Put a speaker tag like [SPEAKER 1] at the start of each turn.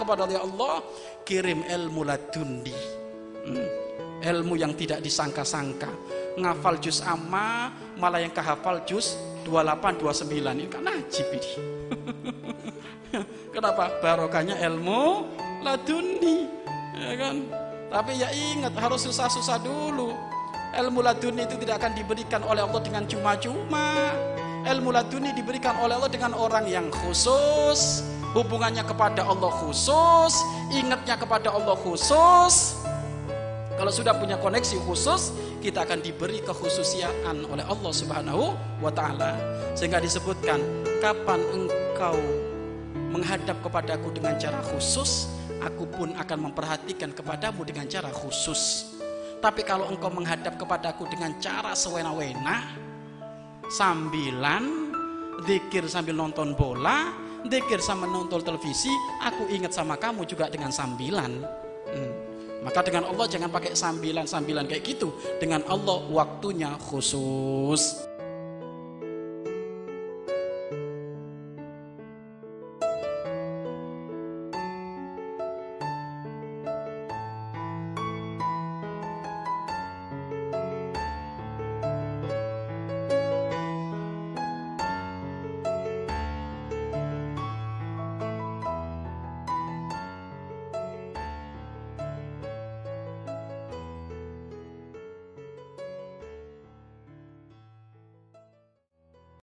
[SPEAKER 1] kepada Allah kirim ilmu laduni hmm. ilmu yang tidak disangka-sangka. Ngafal juz amma malah yang kehafal juz 28 29 ini kan najib ini. Kenapa? Barokahnya ilmu laduni ya kan? Tapi ya ingat harus susah-susah dulu. Ilmu laduni itu tidak akan diberikan oleh Allah dengan cuma-cuma. Ilmu laduni diberikan oleh Allah dengan orang yang khusus hubungannya kepada Allah khusus ingatnya kepada Allah khusus kalau sudah punya koneksi khusus kita akan diberi kekhususiaan oleh Allah Subhanahu wa taala. Sehingga disebutkan kapan engkau menghadap kepadaku dengan cara khusus, aku pun akan memperhatikan kepadamu dengan cara khusus. Tapi kalau engkau menghadap kepadaku dengan cara sewena-wena, sambilan, zikir sambil nonton bola, zikir sama nonton televisi, aku ingat sama kamu juga dengan sambilan. Hmm. Maka dengan Allah jangan pakai sambilan-sambilan kayak gitu. Dengan Allah waktunya khusus.